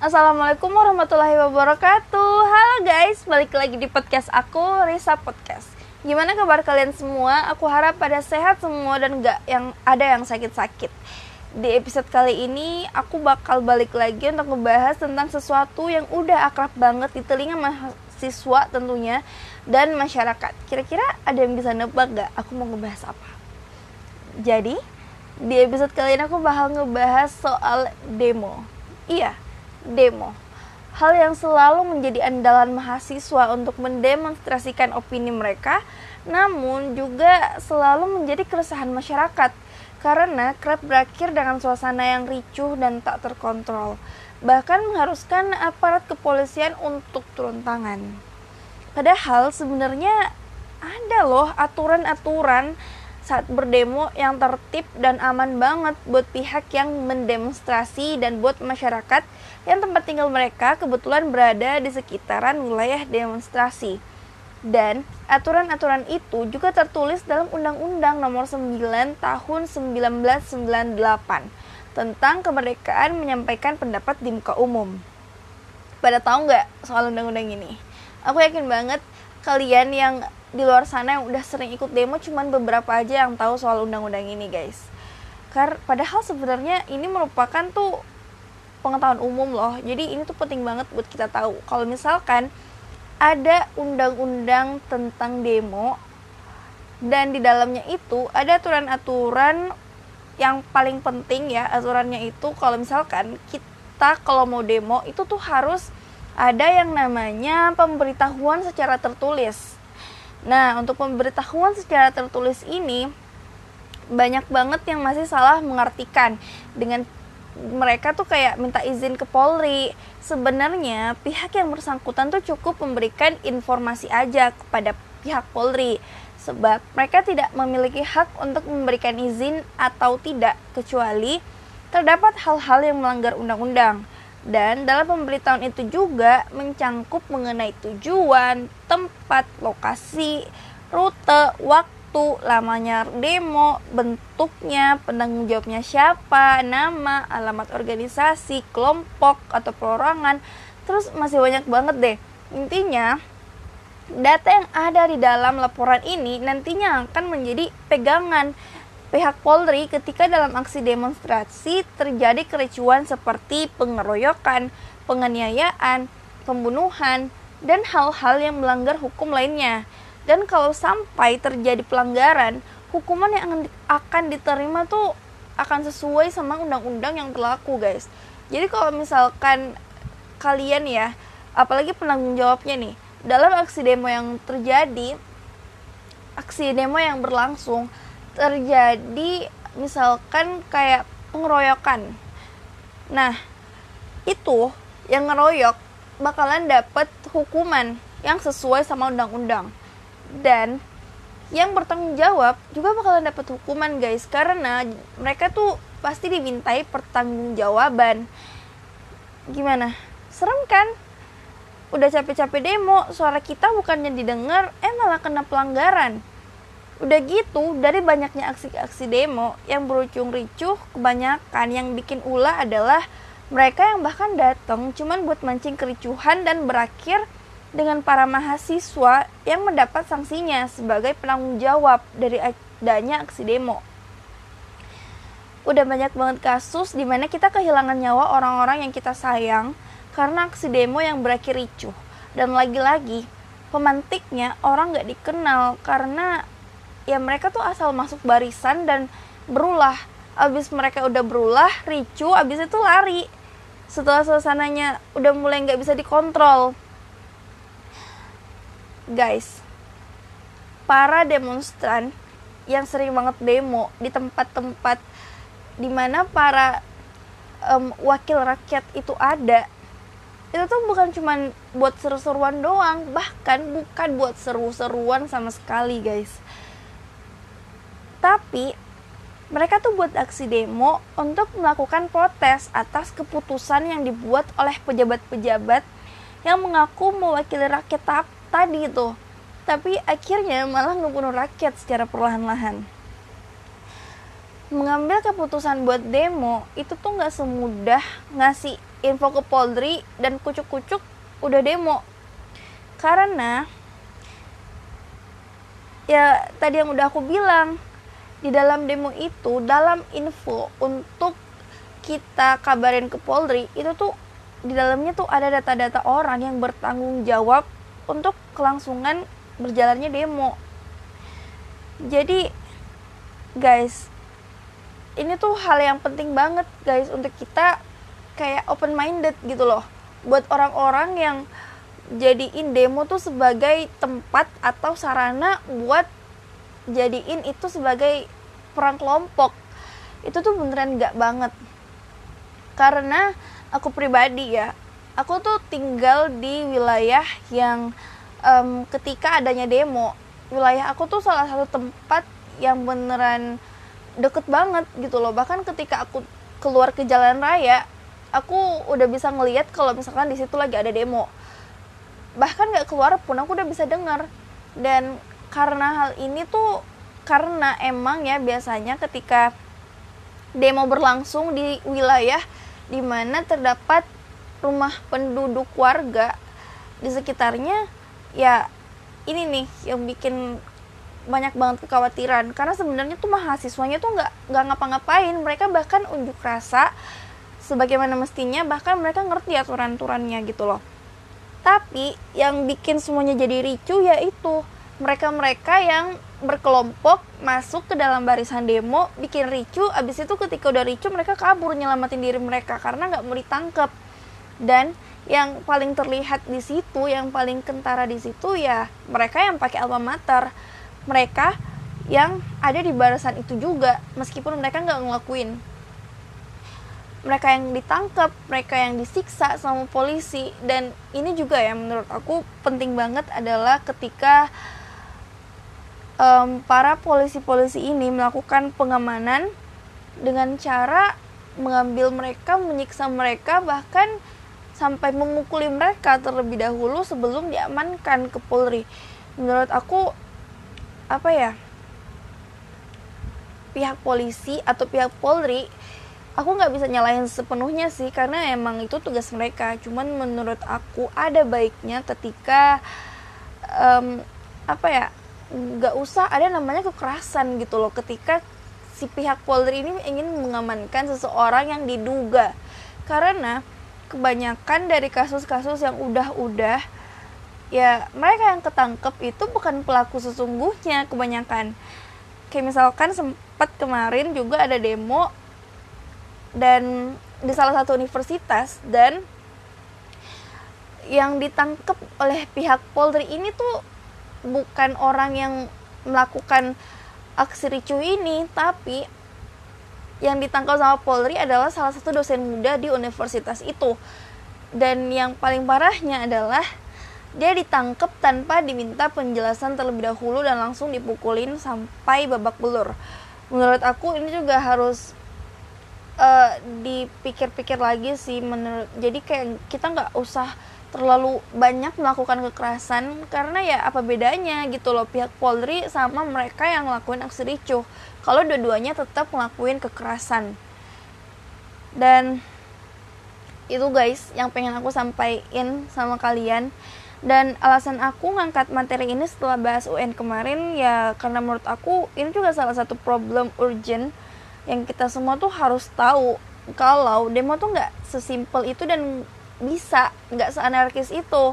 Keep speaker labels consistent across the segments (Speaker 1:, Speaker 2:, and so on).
Speaker 1: Assalamualaikum warahmatullahi wabarakatuh. Halo guys, balik lagi di podcast aku, Risa Podcast. Gimana kabar kalian semua? Aku harap pada sehat semua dan gak yang ada yang sakit-sakit. Di episode kali ini, aku bakal balik lagi untuk membahas tentang sesuatu yang udah akrab banget di telinga mahasiswa tentunya Dan masyarakat. Kira-kira ada yang bisa nebak gak aku mau ngebahas apa? Jadi, di episode kali ini aku bakal ngebahas soal demo. Iya, demo. Hal yang selalu menjadi andalan mahasiswa untuk mendemonstrasikan opini mereka, namun juga selalu menjadi keresahan masyarakat karena kerap berakhir dengan suasana yang ricuh dan tak terkontrol, bahkan mengharuskan aparat kepolisian untuk turun tangan. Padahal sebenarnya ada loh aturan-aturan saat berdemo yang tertib dan aman banget buat pihak yang mendemonstrasi dan buat masyarakat yang tempat tinggal mereka kebetulan berada di sekitaran wilayah demonstrasi. Dan aturan-aturan itu juga tertulis dalam Undang-Undang Nomor 9 Tahun 1998 tentang kemerdekaan menyampaikan pendapat di muka umum. Pada tahu nggak soal undang-undang ini? Aku yakin banget kalian yang di luar sana yang udah sering ikut demo cuman beberapa aja yang tahu soal undang-undang ini guys. Karena padahal sebenarnya ini merupakan tuh pengetahuan umum loh. Jadi ini tuh penting banget buat kita tahu. Kalau misalkan ada undang-undang tentang demo dan di dalamnya itu ada aturan-aturan yang paling penting ya aturannya itu kalau misalkan kita kalau mau demo itu tuh harus ada yang namanya pemberitahuan secara tertulis Nah, untuk pemberitahuan secara tertulis ini banyak banget yang masih salah mengartikan dengan mereka tuh kayak minta izin ke Polri. Sebenarnya pihak yang bersangkutan tuh cukup memberikan informasi aja kepada pihak Polri sebab mereka tidak memiliki hak untuk memberikan izin atau tidak kecuali terdapat hal-hal yang melanggar undang-undang. Dan dalam pemberitahuan itu juga mencangkup mengenai tujuan, tempat, lokasi, rute, waktu, lamanya demo, bentuknya, penanggung jawabnya siapa, nama, alamat organisasi, kelompok atau perorangan. Terus masih banyak banget deh. Intinya, data yang ada di dalam laporan ini nantinya akan menjadi pegangan pihak Polri ketika dalam aksi demonstrasi terjadi kericuan seperti pengeroyokan, penganiayaan, pembunuhan, dan hal-hal yang melanggar hukum lainnya. Dan kalau sampai terjadi pelanggaran, hukuman yang akan diterima tuh akan sesuai sama undang-undang yang berlaku, guys. Jadi kalau misalkan kalian ya, apalagi penanggung jawabnya nih, dalam aksi demo yang terjadi, aksi demo yang berlangsung, terjadi misalkan kayak pengeroyokan. Nah, itu yang ngeroyok bakalan dapat hukuman yang sesuai sama undang-undang. Dan yang bertanggung jawab juga bakalan dapat hukuman guys karena mereka tuh pasti dimintai pertanggungjawaban. Gimana? Serem kan? Udah capek-capek demo, suara kita bukannya didengar, eh malah kena pelanggaran Udah gitu, dari banyaknya aksi-aksi demo yang berujung ricuh, kebanyakan yang bikin ulah adalah mereka yang bahkan datang cuman buat mancing kericuhan dan berakhir dengan para mahasiswa yang mendapat sanksinya sebagai penanggung jawab dari adanya aksi demo. Udah banyak banget kasus di mana kita kehilangan nyawa orang-orang yang kita sayang karena aksi demo yang berakhir ricuh. Dan lagi-lagi, pemantiknya orang gak dikenal karena ya mereka tuh asal masuk barisan dan berulah. Abis mereka udah berulah ricu abis itu lari. Setelah suasananya udah mulai nggak bisa dikontrol. Guys para demonstran yang sering banget demo di tempat-tempat di mana para um, wakil rakyat itu ada itu tuh bukan cuma buat seru-seruan doang bahkan bukan buat seru-seruan sama sekali guys tapi mereka tuh buat aksi demo untuk melakukan protes atas keputusan yang dibuat oleh pejabat-pejabat yang mengaku mewakili rakyat tadi itu. Tapi akhirnya malah ngebunuh rakyat secara perlahan-lahan. Mengambil keputusan buat demo itu tuh nggak semudah ngasih info ke Polri dan kucuk-kucuk udah demo karena ya tadi yang udah aku bilang di dalam demo itu dalam info untuk kita kabarin ke Polri itu tuh di dalamnya tuh ada data-data orang yang bertanggung jawab untuk kelangsungan berjalannya demo. Jadi guys ini tuh hal yang penting banget guys untuk kita kayak open minded gitu loh. Buat orang-orang yang jadiin demo tuh sebagai tempat atau sarana buat jadiin itu sebagai perang kelompok. Itu tuh beneran gak banget. Karena aku pribadi ya aku tuh tinggal di wilayah yang um, ketika adanya demo wilayah aku tuh salah satu tempat yang beneran deket banget gitu loh. Bahkan ketika aku keluar ke jalan raya aku udah bisa ngelihat kalau misalkan di situ lagi ada demo. Bahkan nggak keluar pun aku udah bisa dengar. Dan karena hal ini tuh karena emang ya biasanya ketika demo berlangsung di wilayah di mana terdapat rumah penduduk warga di sekitarnya ya ini nih yang bikin banyak banget kekhawatiran. Karena sebenarnya tuh mahasiswanya tuh nggak nggak ngapa-ngapain. Mereka bahkan unjuk rasa sebagaimana mestinya bahkan mereka ngerti aturan-aturannya gitu loh. Tapi yang bikin semuanya jadi ricu yaitu mereka-mereka yang berkelompok masuk ke dalam barisan demo bikin ricu abis itu ketika udah ricu mereka kabur nyelamatin diri mereka karena nggak mau ditangkap dan yang paling terlihat di situ yang paling kentara di situ ya mereka yang pakai alma mater. Mereka yang ada di barisan itu juga meskipun mereka nggak ngelakuin. Mereka yang ditangkap, mereka yang disiksa sama polisi. Dan ini juga ya menurut aku penting banget adalah ketika um, para polisi-polisi ini melakukan pengamanan dengan cara mengambil mereka, menyiksa mereka bahkan sampai memukuli mereka terlebih dahulu sebelum diamankan ke Polri. Menurut aku apa ya? Pihak polisi atau pihak Polri aku nggak bisa nyalain sepenuhnya sih karena emang itu tugas mereka cuman menurut aku ada baiknya ketika um, apa ya nggak usah ada namanya kekerasan gitu loh. Ketika si pihak Polri ini ingin mengamankan seseorang yang diduga. Karena kebanyakan dari kasus-kasus yang udah-udah ya mereka yang ketangkep itu bukan pelaku sesungguhnya kebanyakan. Kayak misalkan sempat kemarin juga ada demo dan di salah satu universitas dan yang ditangkap oleh pihak Polri ini tuh bukan orang yang melakukan aksi ricu ini tapi yang ditangkap sama Polri adalah salah satu dosen muda di universitas itu. Dan yang paling parahnya adalah dia ditangkap tanpa diminta penjelasan terlebih dahulu dan langsung dipukulin sampai babak belur. Menurut aku ini juga harus uh, dipikir-pikir lagi sih menurut jadi kayak kita nggak usah terlalu banyak melakukan kekerasan karena ya apa bedanya gitu loh pihak Polri sama mereka yang ngelakuin aksi ricuh kalau dua-duanya tetap ngelakuin kekerasan. Dan itu guys yang pengen aku sampaikan sama kalian. Dan alasan aku ngangkat materi ini setelah bahas UN kemarin ya karena menurut aku ini juga salah satu problem urgent yang kita semua tuh harus tahu. Kalau demo tuh nggak sesimpel itu dan bisa nggak seanarkis itu.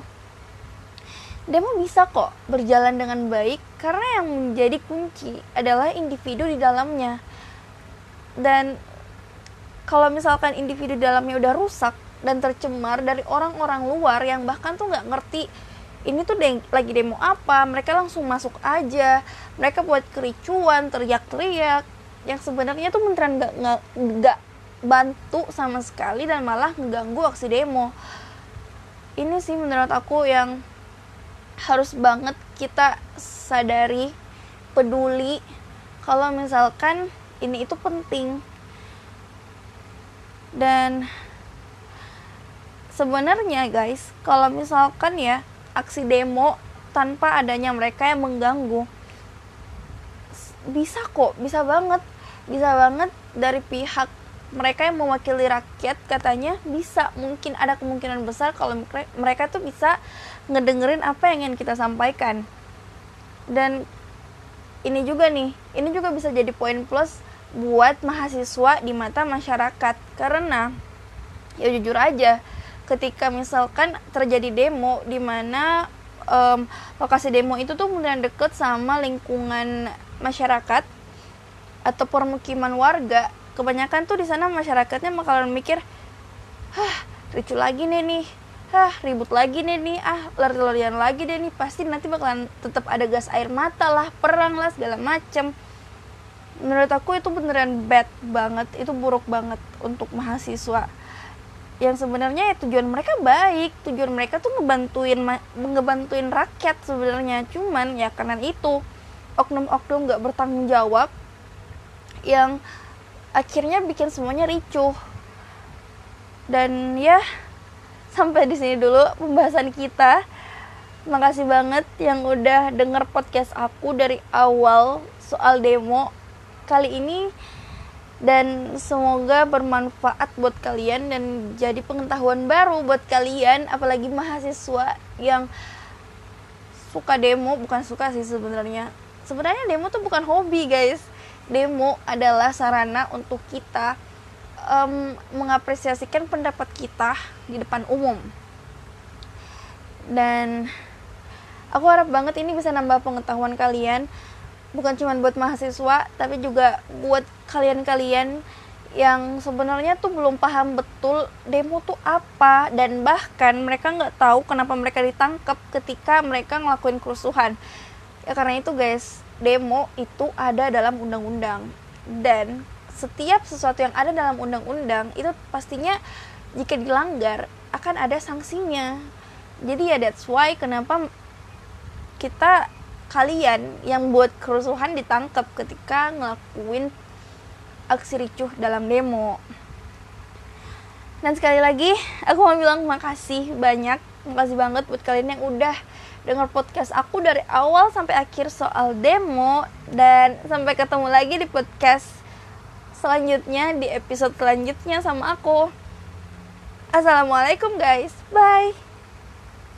Speaker 1: Demo bisa kok berjalan dengan baik karena yang menjadi kunci adalah individu di dalamnya. Dan kalau misalkan individu dalamnya udah rusak dan tercemar dari orang-orang luar yang bahkan tuh nggak ngerti ini tuh de lagi demo apa? Mereka langsung masuk aja. Mereka buat kericuan teriak-teriak. Yang sebenarnya tuh beneran nggak nggak bantu sama sekali dan malah mengganggu aksi demo. Ini sih menurut aku yang harus banget kita sadari peduli. Kalau misalkan ini itu penting. Dan sebenarnya guys kalau misalkan ya aksi demo tanpa adanya mereka yang mengganggu bisa kok bisa banget. Bisa banget dari pihak mereka yang mewakili rakyat katanya bisa mungkin ada kemungkinan besar kalau mereka tuh bisa ngedengerin apa yang ingin kita sampaikan. Dan ini juga nih ini juga bisa jadi poin plus buat mahasiswa di mata masyarakat. Karena ya jujur aja ketika misalkan terjadi demo di mana um, lokasi demo itu tuh beneran deket sama lingkungan masyarakat atau permukiman warga kebanyakan tuh di sana masyarakatnya bakalan mikir hah ricu lagi nih nih. Hah ribut lagi nih nih. Ah lari-larian lagi deh nih. Pasti nanti bakalan tetap ada gas air mata lah perang lah segala macem. Menurut aku itu beneran bad banget itu buruk banget untuk mahasiswa. Yang sebenarnya ya tujuan mereka baik tujuan mereka tuh ngebantuin ngebantuin rakyat sebenarnya. Cuman ya karena itu oknum-oknum nggak bertanggung jawab yang akhirnya bikin semuanya ricuh. Dan ya sampai di sini dulu pembahasan kita. Makasih banget yang udah denger podcast aku dari awal soal demo kali ini. Dan semoga bermanfaat buat kalian dan jadi pengetahuan baru buat kalian apalagi mahasiswa yang suka demo. Bukan suka sih sebenarnya. Sebenarnya demo tuh bukan hobi guys demo adalah sarana untuk kita um, mengapresiasikan pendapat kita di depan umum. Dan aku harap banget ini bisa nambah pengetahuan kalian bukan cuma buat mahasiswa tapi juga buat kalian-kalian yang sebenarnya tuh belum paham betul demo tuh apa dan bahkan mereka nggak tahu kenapa mereka ditangkap ketika mereka ngelakuin kerusuhan. Ya karena itu guys demo itu ada dalam undang-undang. Dan setiap sesuatu yang ada dalam undang-undang itu pastinya jika dilanggar akan ada sanksinya. Jadi ya that's why kenapa kita kalian yang buat kerusuhan ditangkap ketika ngelakuin aksi ricuh dalam demo. Dan sekali lagi aku mau bilang makasih banyak makasih banget buat kalian yang udah dengar podcast aku dari awal sampai akhir soal demo dan sampai ketemu lagi di podcast selanjutnya di episode selanjutnya sama aku. Assalamualaikum guys. Bye.